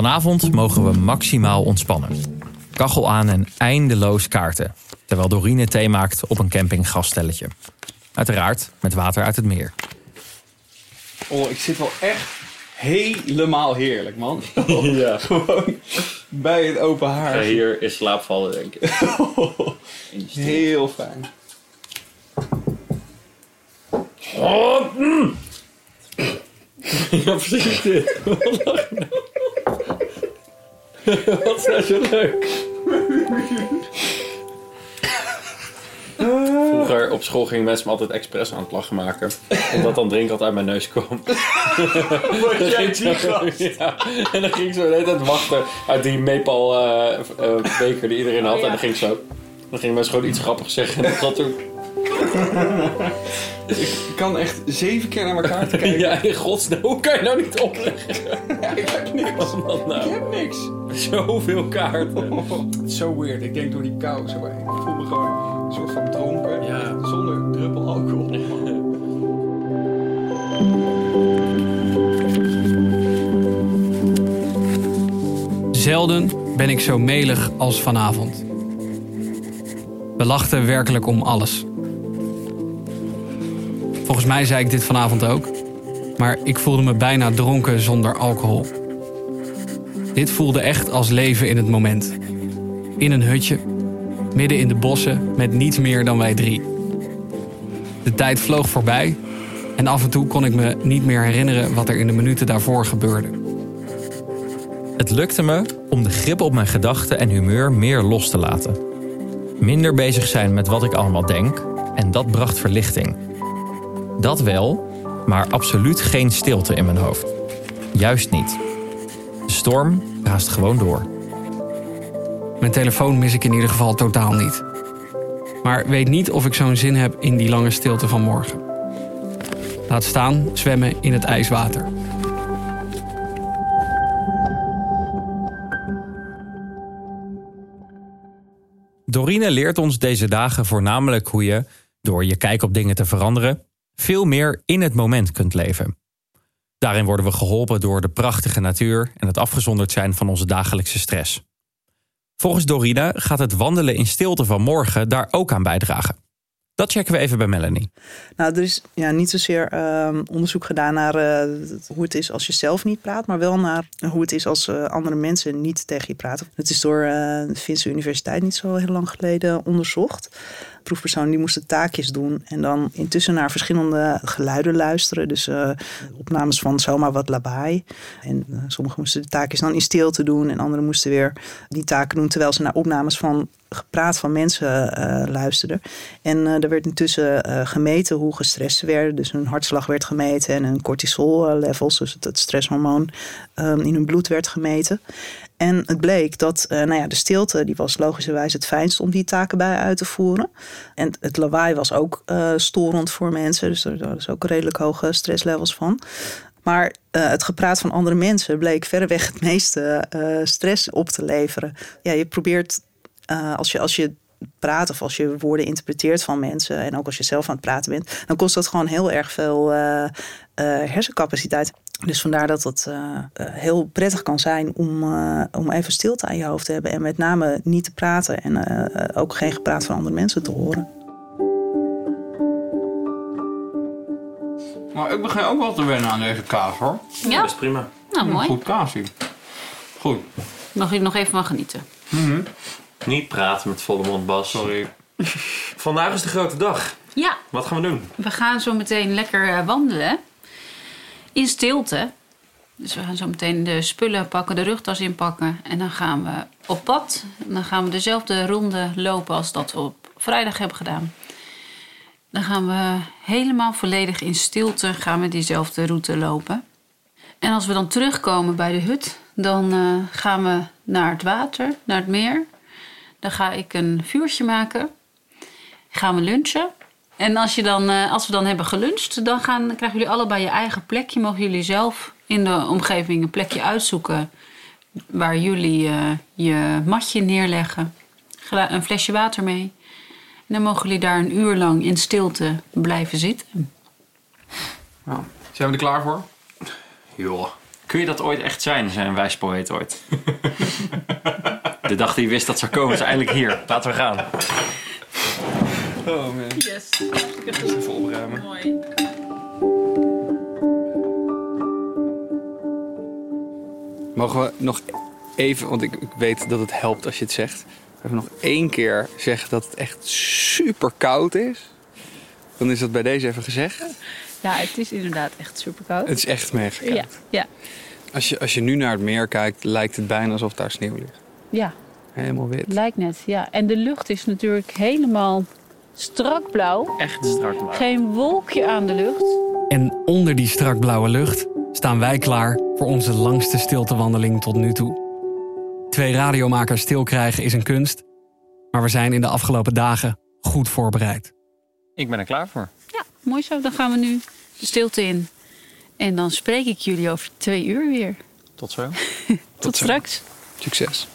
Vanavond mogen we maximaal ontspannen. Kachel aan en eindeloos kaarten. Terwijl Dorine thee maakt op een campinggasstelletje. Uiteraard met water uit het meer. Oh, ik zit wel echt helemaal heerlijk, man. Ja. Gewoon bij het open haar. Ga hier in slaap vallen, denk ik. Heel fijn. Oh, mm. Ja, precies dit. Wat? Wat is nou zo leuk? Vroeger op school gingen mensen me altijd expres aan het lachen maken. Omdat dan drink altijd uit mijn neus kwam. Ging ik zo- Ja, en dan ging ik zo de hele tijd wachten uit die maple eh, eh, beker die iedereen had. Oh. En dan ging ik zo... Dan gingen mensen gewoon iets grappigs zeggen. En dat zat toen... Ik kan echt zeven keer naar elkaar te kijken. Ja, in godsnaam. Hoe kan je nou niet opleggen? ik heb niks. Wat is dat nou? Ik heb niks. Zoveel kaarten. Het is zo weird. Ik denk door die kou. Zo, ik voel me gewoon een soort van dronken. Ja. Zonder druppel alcohol. Zelden ben ik zo melig als vanavond. We lachten werkelijk om alles. Volgens mij zei ik dit vanavond ook, maar ik voelde me bijna dronken zonder alcohol. Dit voelde echt als leven in het moment. In een hutje, midden in de bossen, met niets meer dan wij drie. De tijd vloog voorbij en af en toe kon ik me niet meer herinneren wat er in de minuten daarvoor gebeurde. Het lukte me om de grip op mijn gedachten en humeur meer los te laten. Minder bezig zijn met wat ik allemaal denk En dat bracht verlichting. Dat wel, maar absoluut geen stilte in mijn hoofd. Juist niet. De storm raast gewoon door. Mijn telefoon mis ik in ieder geval totaal niet. Maar weet niet of ik zo'n zin heb in die lange stilte van morgen. Laat staan zwemmen in het ijswater. Dorine leert ons deze dagen voornamelijk hoe je, door je kijk op dingen te veranderen, veel meer in het moment kunt leven. Daarin worden we geholpen door de prachtige natuur en het afgezonderd zijn van onze dagelijkse stress. Volgens Dorine gaat het wandelen in stilte van morgen daar ook aan bijdragen. Dat checken we even bij Melanie. Nou, er is ja, niet zozeer ehm, onderzoek gedaan naar eh, hoe het is als je zelf niet praat, maar wel naar hoe het is als uh, andere mensen niet tegen je praten. Het is door uh, de Finse Universiteit niet zo heel lang geleden onderzocht. Proefpersonen die moesten taakjes doen en dan intussen naar verschillende geluiden luisteren. Dus opnames van zomaar wat lawaai. En sommigen moesten de taakjes dan in stilte doen en anderen moesten weer die taken doen terwijl ze naar opnames van gepraat van mensen uh, luisterde. En uh, er werd intussen uh, gemeten hoe gestrest ze werden. Dus hun hartslag werd gemeten en hun cortisol levels, dus het, stresshormoon, um, in hun bloed werd gemeten. En het bleek dat nou ja, de stilte die was logischerwijs het fijnst om die taken bij uit te voeren. En het lawaai was ook storend voor mensen. Dus er waren ook redelijk hoge stresslevels van. Maar het gepraat van andere mensen bleek verreweg het meeste stress op te leveren. Ja, je probeert uh, als, je, als je praat of als je woorden interpreteert van mensen en ook als je zelf aan het praten bent, dan kost dat gewoon heel erg veel uh, uh, hersencapaciteit. Dus vandaar dat het heel prettig kan zijn om, om even stilte aan je hoofd te hebben en met name niet te praten en ook geen gepraat van andere mensen te horen. Maar ik begin ook wel te wennen aan deze kaas hoor. Ja, dat is prima. Nou, mooi. Goed kaasje. Goed. Mag je nog even van genieten. Mm -hmm. Niet praten met volle mond, Bas. Sorry. Vandaag is de grote dag. Ja. Wat gaan we doen? We gaan zo meteen lekker wandelen. In stilte. Dus we gaan zo meteen de spullen pakken, de rugtas inpakken. En dan gaan we op pad. En dan gaan we dezelfde ronde lopen als dat we op vrijdag hebben gedaan. Dan gaan we helemaal volledig in stilte gaan we diezelfde route lopen. En als we dan terugkomen bij de hut, dan uh, gaan we naar het water, naar het meer. Dan ga ik een vuurtje maken. Gaan we lunchen. En als, je dan, uh, als we dan hebben geluncht, dan gaan, krijgen jullie allebei je eigen plekje. Mogen jullie zelf in de omgeving een plekje uitzoeken waar jullie uh, je matje neerleggen. Een flesje water mee. En dan mogen jullie daar een uur lang in stilte blijven zitten. Nou, zijn we er klaar voor? Joh. Kun je dat ooit echt zijn, een wijspoëet ooit. De dag die wist dat zou komen is eindelijk hier. Laten we gaan. Oh man. Yes. Even opruimen. Mooi. Mogen we nog even, want ik, ik weet dat het helpt als je het zegt. Even nog één keer zeggen dat het echt super koud is. Dan is dat bij deze even gezegd. Ja, het is inderdaad echt super koud. Het is echt mega koud. Ja, ja. Als je, als je nu naar het meer kijkt, lijkt het bijna alsof daar sneeuw ligt. Ja, Helemaal wit. lijkt net. Ja. En de lucht is natuurlijk helemaal strak blauw. Echt strak blauw. Geen wolkje aan de lucht. En onder die strak blauwe lucht staan wij klaar voor onze langste stiltewandeling tot nu toe. Twee radiomakers stil krijgen is een kunst, maar we zijn in de afgelopen dagen goed voorbereid. Ik ben er klaar voor. Ja, mooi zo. Dan gaan we nu de stilte in. En dan spreek ik jullie over twee uur weer. Tot zo. Tot, zo. straks. Succes.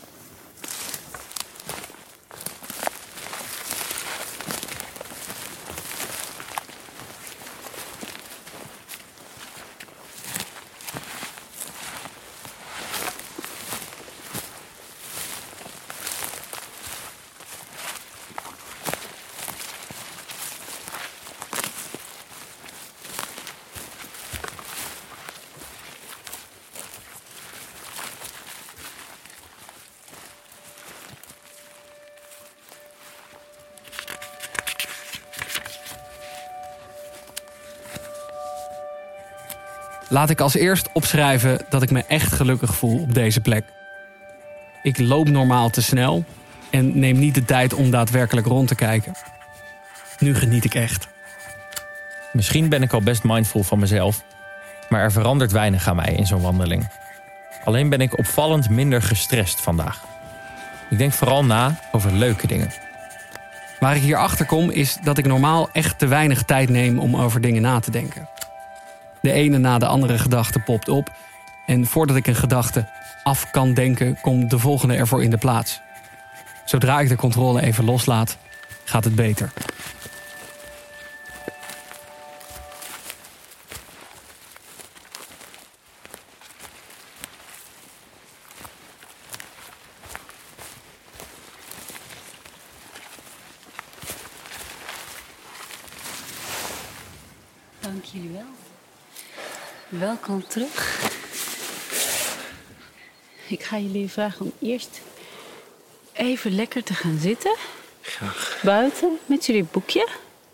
Laat ik als eerst opschrijven dat ik me echt gelukkig voel op deze plek. Ik loop normaal te snel en neem niet de tijd om daadwerkelijk rond te kijken. Nu geniet ik echt. Misschien ben ik al best mindful van mezelf, maar er verandert weinig aan mij in zo'n wandeling. Alleen ben ik opvallend minder gestrest vandaag. Ik denk vooral na over leuke dingen. Waar ik hier achter kom is dat ik normaal echt te weinig tijd neem om over dingen na te denken. De ene na de andere gedachte popt op. En voordat ik een gedachte af kan denken, komt de volgende ervoor in de plaats. Zodra ik de controle even loslaat, gaat het beter. Dank jullie wel. Welkom terug. Ik ga jullie vragen om eerst even lekker te gaan zitten. Graag. Buiten met jullie boekje.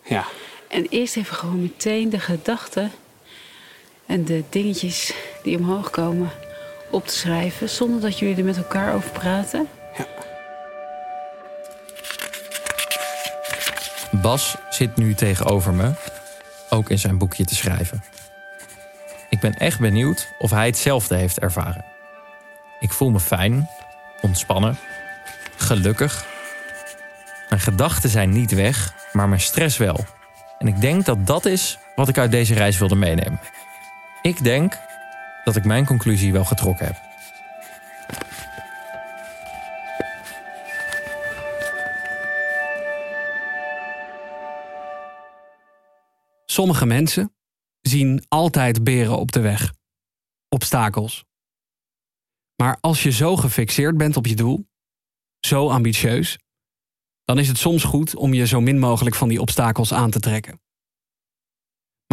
Ja. En eerst even gewoon meteen de gedachten en de dingetjes die omhoog komen op te schrijven. Zonder dat jullie er met elkaar over praten. Bas zit nu tegenover me, ook in zijn boekje te schrijven. Ik ben echt benieuwd of hij hetzelfde heeft ervaren. Ik voel me fijn, ontspannen, gelukkig. Mijn gedachten zijn niet weg, maar mijn stress wel. En ik denk dat dat is wat ik uit deze reis wilde meenemen. Ik denk dat ik mijn conclusie wel getrokken heb. Sommige mensen zien altijd beren op de weg. Obstakels. Maar als je zo gefixeerd bent op je doel, zo ambitieus, dan is het soms goed om je zo min mogelijk van die obstakels aan te trekken.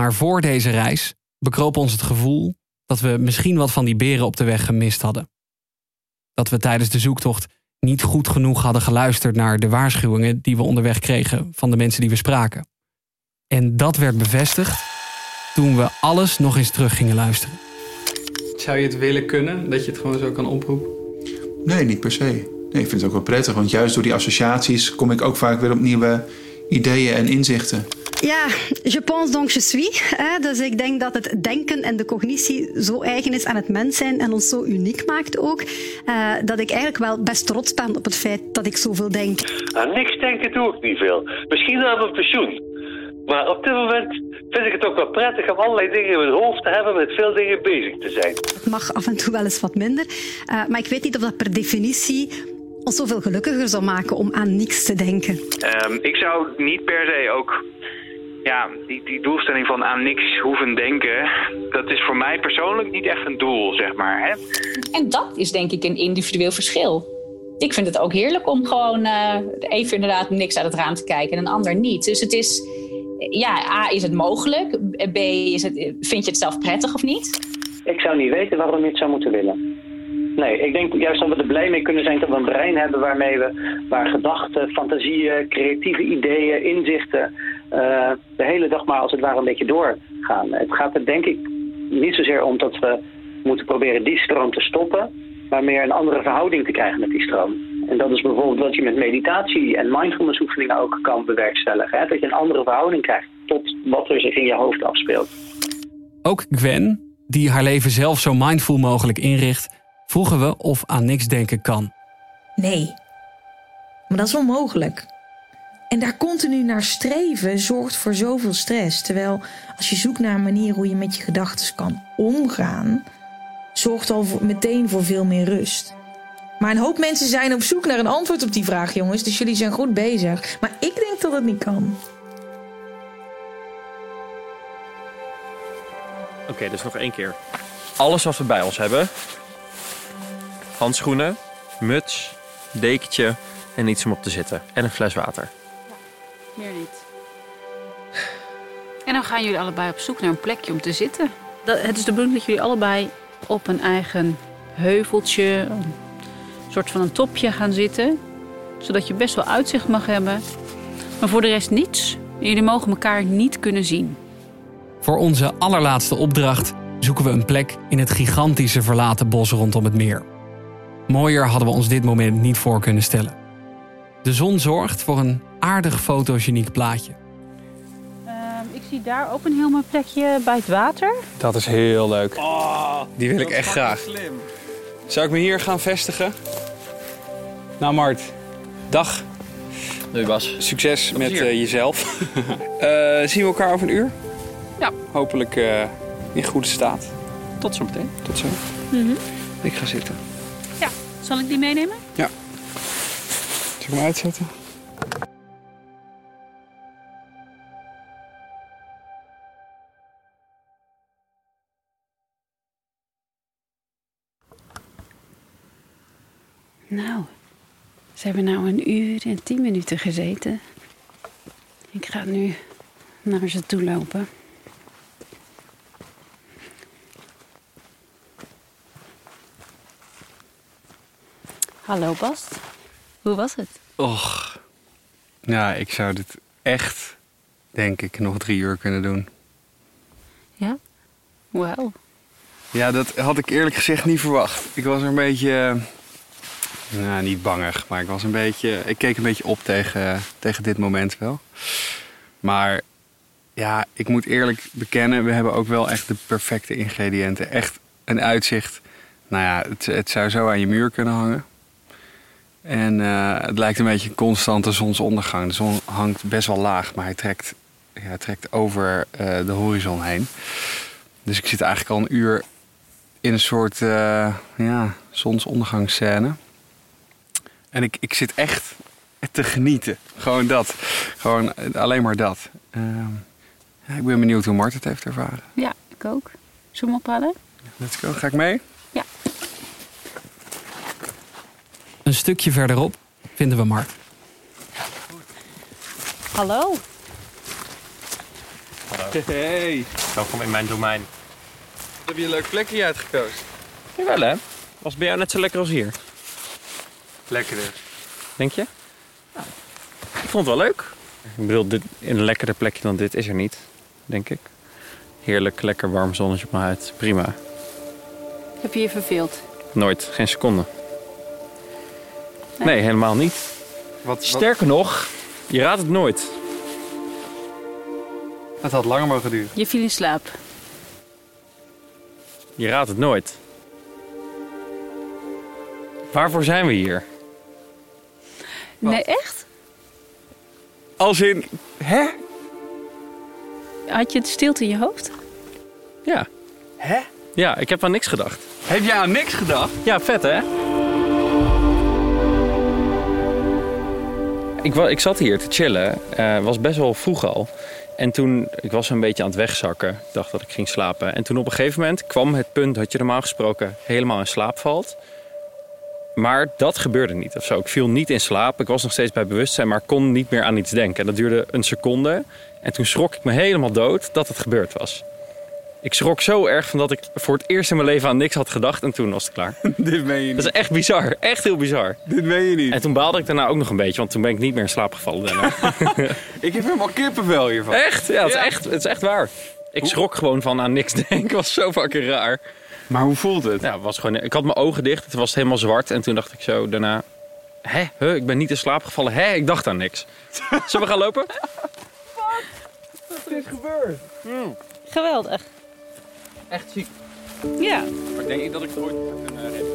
Maar voor deze reis bekroop ons het gevoel dat we misschien wat van die beren op de weg gemist hadden. Dat we tijdens de zoektocht niet goed genoeg hadden geluisterd naar de waarschuwingen die we onderweg kregen van de mensen die we spraken. En dat werd bevestigd toen we alles nog eens terug gingen luisteren. Zou je het willen kunnen, dat je het gewoon zo kan oproepen? Nee, niet per se. Nee, ik vind het ook wel prettig, want juist door die associaties kom ik ook vaak weer op nieuwe ideeën en inzichten. Ja, je pense donc je suis. Hè? Dus ik denk dat het denken en de cognitie zo eigen is aan het mens zijn en ons zo uniek maakt ook, eh, dat ik eigenlijk wel best trots ben op het feit dat ik zoveel denk. Aan niks denken doe ik niet veel. Misschien wel op mijn pensioen. Maar op dit moment vind ik het ook wel prettig om allerlei dingen in mijn hoofd te hebben, met veel dingen bezig te zijn. Het mag af en toe wel eens wat minder. eh, maar ik weet niet of dat per definitie ons zoveel gelukkiger zou maken om aan niks te denken. Ehm, ik zou niet per se ook ja, die, die doelstelling van aan niks hoeven denken. Dat is voor mij persoonlijk niet echt een doel, zeg maar. Hè? En dat is denk ik een individueel verschil. Ik vind het ook heerlijk om gewoon eh, even inderdaad niks uit het raam te kijken en een ander niet. Dus het is, ja, A, is het mogelijk? B, is het, vind je het zelf prettig of niet? Ik zou niet weten waarom je het zou moeten willen. Nee, ik denk juist dat we er blij mee kunnen zijn dat we een brein hebben waarmee we, waar gedachten, fantasieën, creatieve ideeën, inzichten, eh, de hele dag maar als het ware een beetje doorgaan. Het gaat er denk ik niet zozeer om dat we moeten proberen die stroom te stoppen, maar meer een andere verhouding te krijgen met die stroom. En dat is bijvoorbeeld wat je met meditatie en mindfulness oefeningen ook kan bewerkstelligen. Hè? Dat je een andere verhouding krijgt tot wat er zich in je hoofd afspeelt. Ook Gwen, die haar leven zelf zo mindful mogelijk inricht, vroegen we of aan niks denken kan. Nee. Maar dat is onmogelijk. En daar continu naar streven zorgt voor zoveel stress. Terwijl als je zoekt naar een manier hoe je met je gedachten kan omgaan, zorgt al meteen voor veel meer rust. Maar een hoop mensen zijn op zoek naar een antwoord op die vraag, jongens. Dus jullie zijn goed bezig. Maar ik denk dat het niet kan. Oké, dus nog één keer. Alles wat we bij ons hebben. Handschoenen, muts, dekentje en iets om op te zitten. En een fles water. Meer niet. En dan gaan jullie allebei op zoek naar een plekje om te zitten. Dat, het is de bedoeling dat jullie allebei op een eigen heuveltje, soort van een topje gaan zitten. Zodat je best wel uitzicht mag hebben. Maar voor de rest niets. Jullie mogen elkaar niet kunnen zien. Voor onze allerlaatste opdracht zoeken we een plek in het gigantische verlaten bos rondom het meer. Mooier hadden we ons dit moment niet voor kunnen stellen. De zon zorgt voor een aardig fotogeniek plaatje. zie daar ook een heel mooi plekje bij het water. Dat is heel leuk. Oh, Die wil ik echt graag. Slim. Zou ik me hier gaan vestigen? Nou Mart, dag. Doei Bas. Succes met eh, jezelf. Eh, zien we elkaar over een uur? Ja. Hopelijk eh, in goede staat. Tot zo meteen. Tot zo. Mhm. Ik ga zitten. Ja, zal ik die meenemen? Ja. Zal ik hem uitzetten? Nou, ze hebben nou een uur en tien minuten gezeten. Ik ga nu naar ze toe lopen. Hallo Bas, hoe was het? Och. Ja, ik zou dit echt, denk ik, nog drie uur kunnen doen. Ja? Wauw. Ja, dat had ik eerlijk gezegd niet verwacht. Ik was er een beetje, eh, nou niet bangig, maar ik was een beetje, ik keek een beetje op tegen, tegen dit moment wel. Maar ja, ik moet eerlijk bekennen, we hebben ook wel echt de perfecte ingrediënten. Echt een uitzicht. Nou ja, het, het zou zo aan je muur kunnen hangen. En eh, het lijkt een beetje een constante zonsondergang. De zon hangt best wel laag, maar hij trekt, ja, trekt over eh, de horizon heen. Dus ik zit eigenlijk al een uur in een soort eh, ja, zonsondergangsscène. En ik, ik zit echt te genieten. Gewoon dat. Gewoon alleen maar dat. Ehm, ja, ik ben benieuwd hoe Mart het heeft ervaren. Ja, ik ook. Zullen we hem ophalen? Let's go. Ga ik mee? Ja. Een stukje verderop vinden we Mart. Hallo. Hey. Welkom in mijn domein. Heb je een leuk plekje uitgekozen? Jawel hè? Was bij jou net zo lekker als hier? Lekkerder. Denk je? Ik vond het wel leuk. Ik bedoel, dit, een lekkerder plekje dan dit is er niet, denk ik. Heerlijk, lekker warm zonnetje op mijn huid. Prima. Heb je je verveeld? Nooit, geen seconde. Nee, helemaal niet. Wat, Sterker nog, je raadt het nooit. Het had langer mogen duren. Je viel in slaap. Je raadt het nooit. Waarvoor zijn we hier? Nee, echt? Als in, hè? Had je het stilte in je hoofd? Ja. Hè? Ja, ik heb aan niks gedacht. Heb jij aan niks gedacht? Ja, vet hè? Ik, ik zat hier te chillen. Het was best wel vroeg al. En toen, ik was een beetje aan het wegzakken. Ik dacht dat ik ging slapen. En toen op een gegeven moment kwam het punt dat je normaal gesproken helemaal in slaap valt. Maar dat gebeurde niet of zo. Ik viel niet in slaap. Ik was nog steeds bij bewustzijn, maar kon niet meer aan iets denken. En dat duurde een seconde. En toen schrok ik me helemaal dood dat het gebeurd was. Ik schrok zo erg van dat ik voor het eerst in mijn leven aan niks had gedacht. En toen was het klaar. Dit meen je niet. Dat is echt bizar. Echt heel bizar. Dit meen je niet. En toen baalde ik daarna ook nog een beetje, want toen ben ik niet meer in slaap gevallen daarna. Ik heb helemaal kippenvel hiervan. echt? Ja, het, Ja. Is echt, het is echt waar. Ik schrok gewoon van aan niks denken. was zo fucking raar. Maar hoe voelt het? Ja, het was gewoon, ik had mijn ogen dicht. Het was helemaal zwart. En toen dacht ik zo daarna... Hè? Huh, ik ben niet in slaap gevallen. Hè? Ik dacht aan niks. Zullen we gaan lopen? Wat is gebeurd? Geweldig. Echt ziek. Ja. Maar denk ik dat ik het ooit kunnen redden?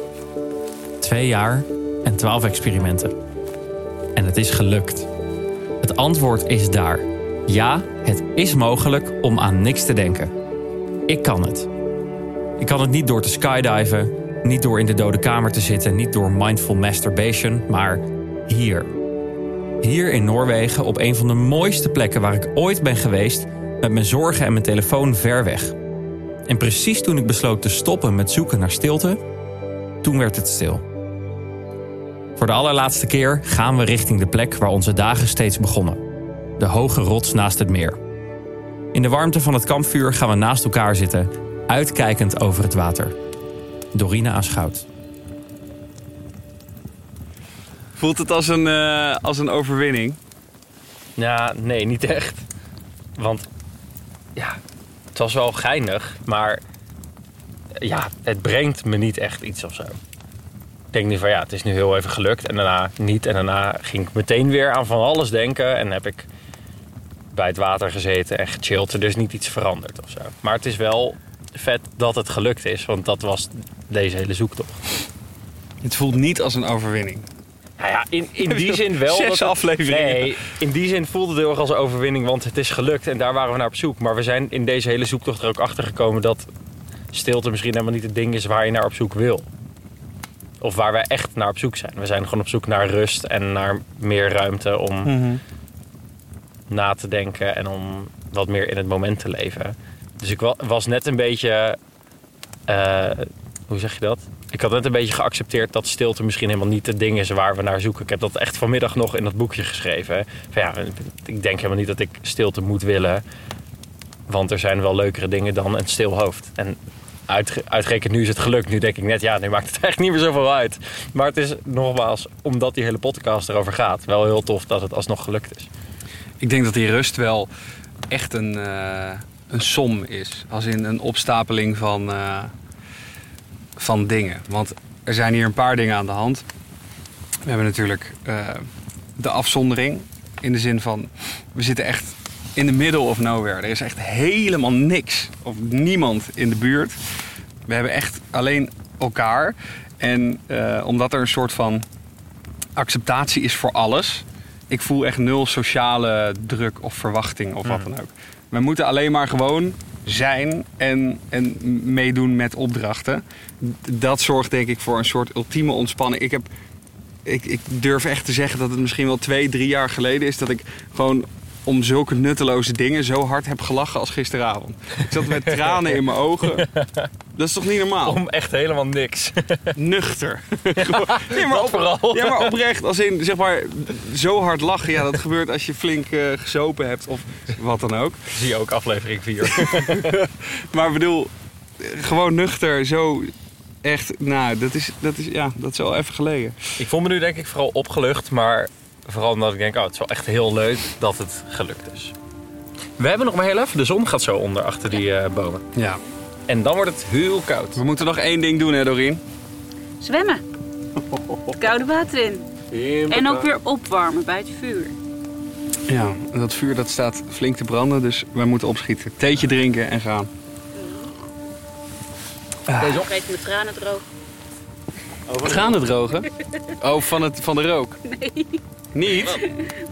Twee jaar en twaalf experimenten. En het is gelukt. Het antwoord is daar. Ja, het is mogelijk om aan niks te denken. Ik kan het. Ik kan het niet door te skydiven, niet door in de dode kamer te zitten, niet door mindful masturbation, maar hier. Hier in Noorwegen op een van de mooiste plekken waar ik ooit ben geweest, met mijn zorgen en mijn telefoon ver weg. En precies toen ik besloot te stoppen met zoeken naar stilte, toen werd het stil. Voor de allerlaatste keer gaan we richting de plek waar onze dagen steeds begonnen. De hoge rots naast het meer. In de warmte van het kampvuur gaan we naast elkaar zitten, uitkijkend over het water. Dorine aanschouwt. Voelt het als een, eh, als een overwinning? Ja, nee, niet echt. Want ja, het was wel geinig, maar ja, het brengt me niet echt iets of zo. Ik denk nu van ja, het is nu heel even gelukt en daarna niet. En daarna ging ik meteen weer aan van alles denken en heb ik bij het water gezeten en gechilled. Er is niet iets veranderd of zo. Maar het is wel vet dat het gelukt is, want dat was deze hele zoektocht. Het voelt niet als een overwinning. Nou ja, in, in die zin wel. Zes dat afleveringen. Nee, in die zin voelde het heel erg als een overwinning, want het is gelukt en daar waren we naar op zoek. Maar we zijn in deze hele zoektocht er ook achter gekomen dat stilte misschien helemaal niet het ding is waar je naar op zoek wil. Of waar wij echt naar op zoek zijn. We zijn gewoon op zoek naar rust en naar meer ruimte om Mhm. na te denken en om wat meer in het moment te leven. Dus ik wa- was net een beetje. eh, hoe zeg je dat? Ik had net een beetje geaccepteerd dat stilte misschien helemaal niet het ding is waar we naar zoeken. Ik heb dat echt vanmiddag nog in dat boekje geschreven. Van ja, ik denk helemaal niet dat ik stilte moet willen. Want er zijn wel leukere dingen dan een stil hoofd. En uitge- uitgerekend nu is het gelukt. Nu denk ik net, ja, nu maakt het eigenlijk niet meer zoveel uit. Maar het is nogmaals, omdat die hele podcast erover gaat, wel heel tof dat het alsnog gelukt is. Ik denk dat die rust wel echt een, eh, een som is. Als in een opstapeling van, eh, van dingen. Want er zijn hier een paar dingen aan de hand. We hebben natuurlijk eh, de afzondering. In de zin van, we zitten echt in de middle of nowhere. Er is echt helemaal niks of niemand in de buurt. We hebben echt alleen elkaar. En eh, omdat er een soort van acceptatie is voor alles. Ik voel echt nul sociale druk of verwachting of wat dan ook. We moeten alleen maar gewoon zijn en, en meedoen met opdrachten. Dat zorgt denk ik voor een soort ultieme ontspanning. Ik, heb, ik, ik durf echt te zeggen dat het misschien wel twee, drie jaar geleden is... dat ik gewoon om zulke nutteloze dingen zo hard heb gelachen als gisteravond. Ik zat met tranen in mijn ogen. Dat is toch niet normaal? Om echt helemaal niks. Nuchter. Gewoon- nee, maar Dat op- vooral. Ja, maar oprecht. Als in, zeg maar, zo hard lachen. Ja, dat gebeurt als je flink eh, gezopen hebt of wat dan ook. Zie je ook aflevering 4. maar ik bedoel, gewoon nuchter, zo echt, nou, dat is, dat is, ja, dat is al even geleden. Ik voel me nu denk ik vooral opgelucht, maar vooral omdat ik denk, oh, het is wel echt heel leuk dat het gelukt is. We hebben nog maar heel even. De zon gaat zo onder achter die eh, bomen. Ja. En dan wordt het heel koud. We moeten nog één ding doen, hè, Doreen? Zwemmen. Het koude water in. En ook weer opwarmen bij het vuur. Ja, en dat vuur dat staat flink te branden, dus wij moeten opschieten. Theetje drinken en gaan. Deze op. Geef mijn tranen droog. Tranen drogen? Oh, van, het, van de rook? Nee, Niet?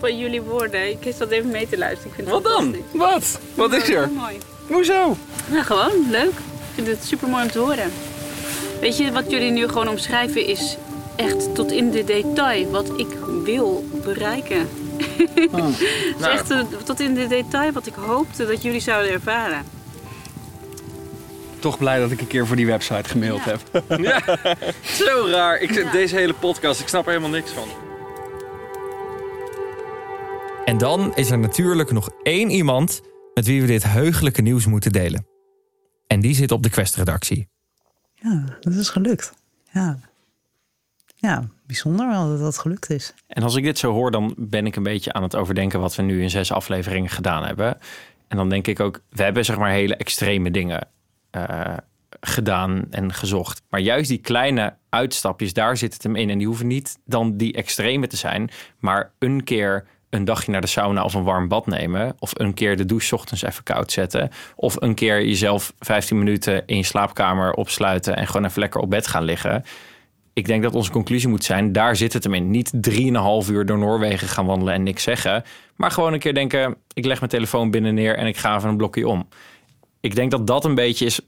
van jullie woorden. Ik zat even mee te luisteren. Ik vind het Wat dan? fantastisch. Wat? Wat is Oh, er? mooi. Hoezo? Nou, gewoon leuk. Ik vind het super mooi om te horen. Weet je, wat jullie nu gewoon omschrijven is echt tot in de detail wat ik wil bereiken. Het is echt eh, tot in de detail wat ik hoopte dat jullie zouden ervaren. Toch blij dat ik een keer voor die website gemaild heb. Zo raar. Ik, Deze hele podcast, ik snap er helemaal niks van. En dan is er natuurlijk nog één iemand met wie we dit heugelijke nieuws moeten delen. En die zit op de Quest-redactie. Ja, dat is gelukt. Ja. Ja, bijzonder wel dat dat gelukt is. En als ik dit zo hoor, dan ben ik een beetje aan het overdenken wat we nu in zes afleveringen gedaan hebben. En dan denk ik ook, we hebben zeg maar hele extreme dingen eh, gedaan en gezocht. Maar juist die kleine uitstapjes, daar zit het hem in. En die hoeven niet dan die extreme te zijn, maar een keer een dagje naar de sauna of een warm bad nemen. Of een keer de douche ochtends even koud zetten. Of een keer jezelf 15 minuten in je slaapkamer opsluiten en gewoon even lekker op bed gaan liggen ik denk dat onze conclusie moet zijn, daar zit het hem in. Niet drieënhalf uur door Noorwegen gaan wandelen en niks zeggen. Maar gewoon een keer denken, ik leg mijn telefoon binnen neer en ik ga even een blokje om. Ik denk dat dat een beetje is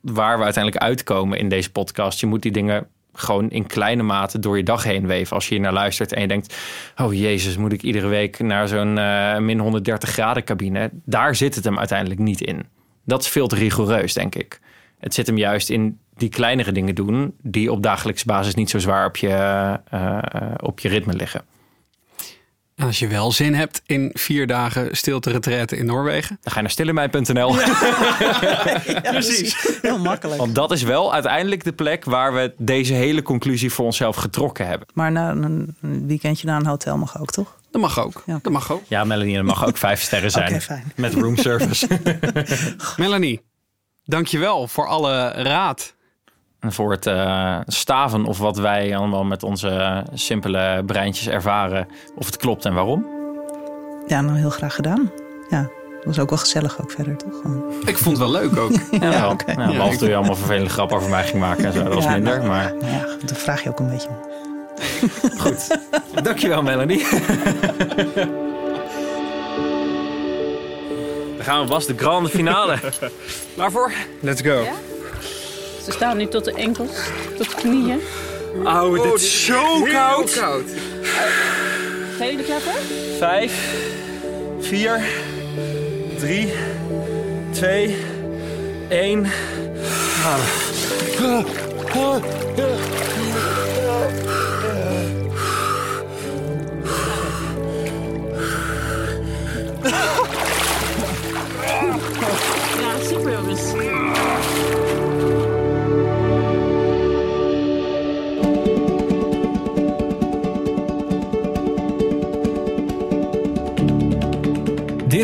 waar we uiteindelijk uitkomen in deze podcast. Je moet die dingen gewoon in kleine mate door je dag heen weven. Als je hier naar luistert en je denkt, oh jezus, moet ik iedere week naar zo'n eh, min 130 graden cabine. Daar zit het hem uiteindelijk niet in. Dat is veel te rigoureus, denk ik. Het zit hem juist in die kleinere dingen doen, die op dagelijkse basis niet zo zwaar op je, eh, op je ritme liggen. En als je wel zin hebt in vier dagen stilte retraite in Noorwegen. Dan ga je naar stillemij.nl. Precies. Heel makkelijk. Want dat is wel uiteindelijk de plek waar we deze hele conclusie voor onszelf getrokken hebben. Maar na een weekendje naar een hotel mag ook, toch? Dat mag ook. Dat mag ook. Ja, Melanie, dat mag ook vijf sterren zijn. Oké, fijn. Met roomservice. Melanie, dankjewel voor alle raad. En voor het eh, staven of wat wij allemaal met onze simpele breintjes ervaren. Of het klopt en waarom. Ja, nou heel graag gedaan. ja, was ook wel gezellig ook verder, toch? Gewoon. Ik vond het wel leuk ook. Ja, Ja. Ja, behalve toen je allemaal vervelende grappen over mij ging maken en zo. Dat was Ja, minder, nou, maar... Nou ja, dan vraag je ook een beetje. Dankjewel, Melanie. Dan gaan we Bas, de grande finale. Waarvoor? Let's go. Ze staan nu tot de enkels, tot de knieën. Oh, dit is zo koud. koud. Gaan jullie klappen? Vijf, vier, drie, twee, één. Ja, super jongens.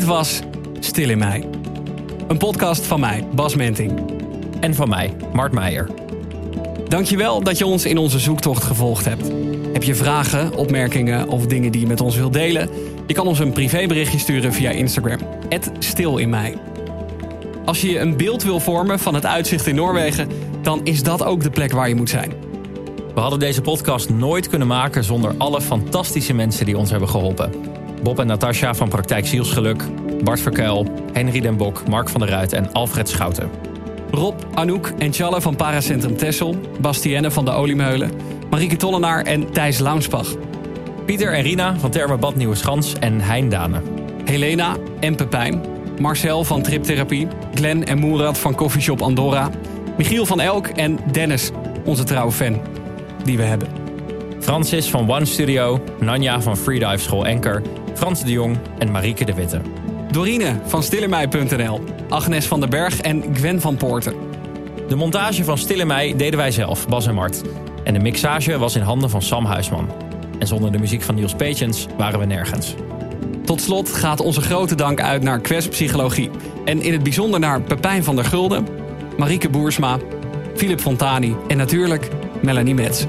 Dit was Stil in mij. Een podcast van mij, Bas Menting. En van mij, Mart Meijer. Dankjewel dat je ons in onze zoektocht gevolgd hebt. Heb je vragen, opmerkingen of dingen die je met ons wilt delen? Je kan ons een privéberichtje sturen via Instagram. Stil in mij. Als je je een beeld wil vormen van het uitzicht in Noorwegen, dan is dat ook de plek waar je moet zijn. We hadden deze podcast nooit kunnen maken zonder alle fantastische mensen die ons hebben geholpen. Bob en Natasja van Praktijk Zielsgeluk, Bart Verkuil, Henry den Bok, Mark van der Ruit en Alfred Schouten. Rob, Anouk en Challe van Paracentrum Tessel, Bastienne van de Oliemeulen, Marieke Tollenaar en Thijs Launsbach. Pieter en Rina van Thermabad Nieuwe Schans en Hein Dane. Helena en Pepijn, Marcel van Triptherapie, Glenn en Moerad van Coffeeshop Andorra, Michiel van Elk en Dennis, onze trouwe fan, die we hebben. Francis van One Studio, Nanja van Freedive School Enker, Frans de Jong en Marieke de Witte. Dorine van stillermij.nl, Agnes van den Berg en Gwen van Poorten. De montage van Stille Mei deden wij zelf, Bas en Mart. En de mixage was in handen van Sam Huisman. En zonder de muziek van Niels Petjens waren we nergens. Tot slot gaat onze grote dank uit naar Quest Psychologie. En in het bijzonder naar Pepijn van der Gulden, Marieke Boersma, Philip Fontani en natuurlijk Melanie Metz.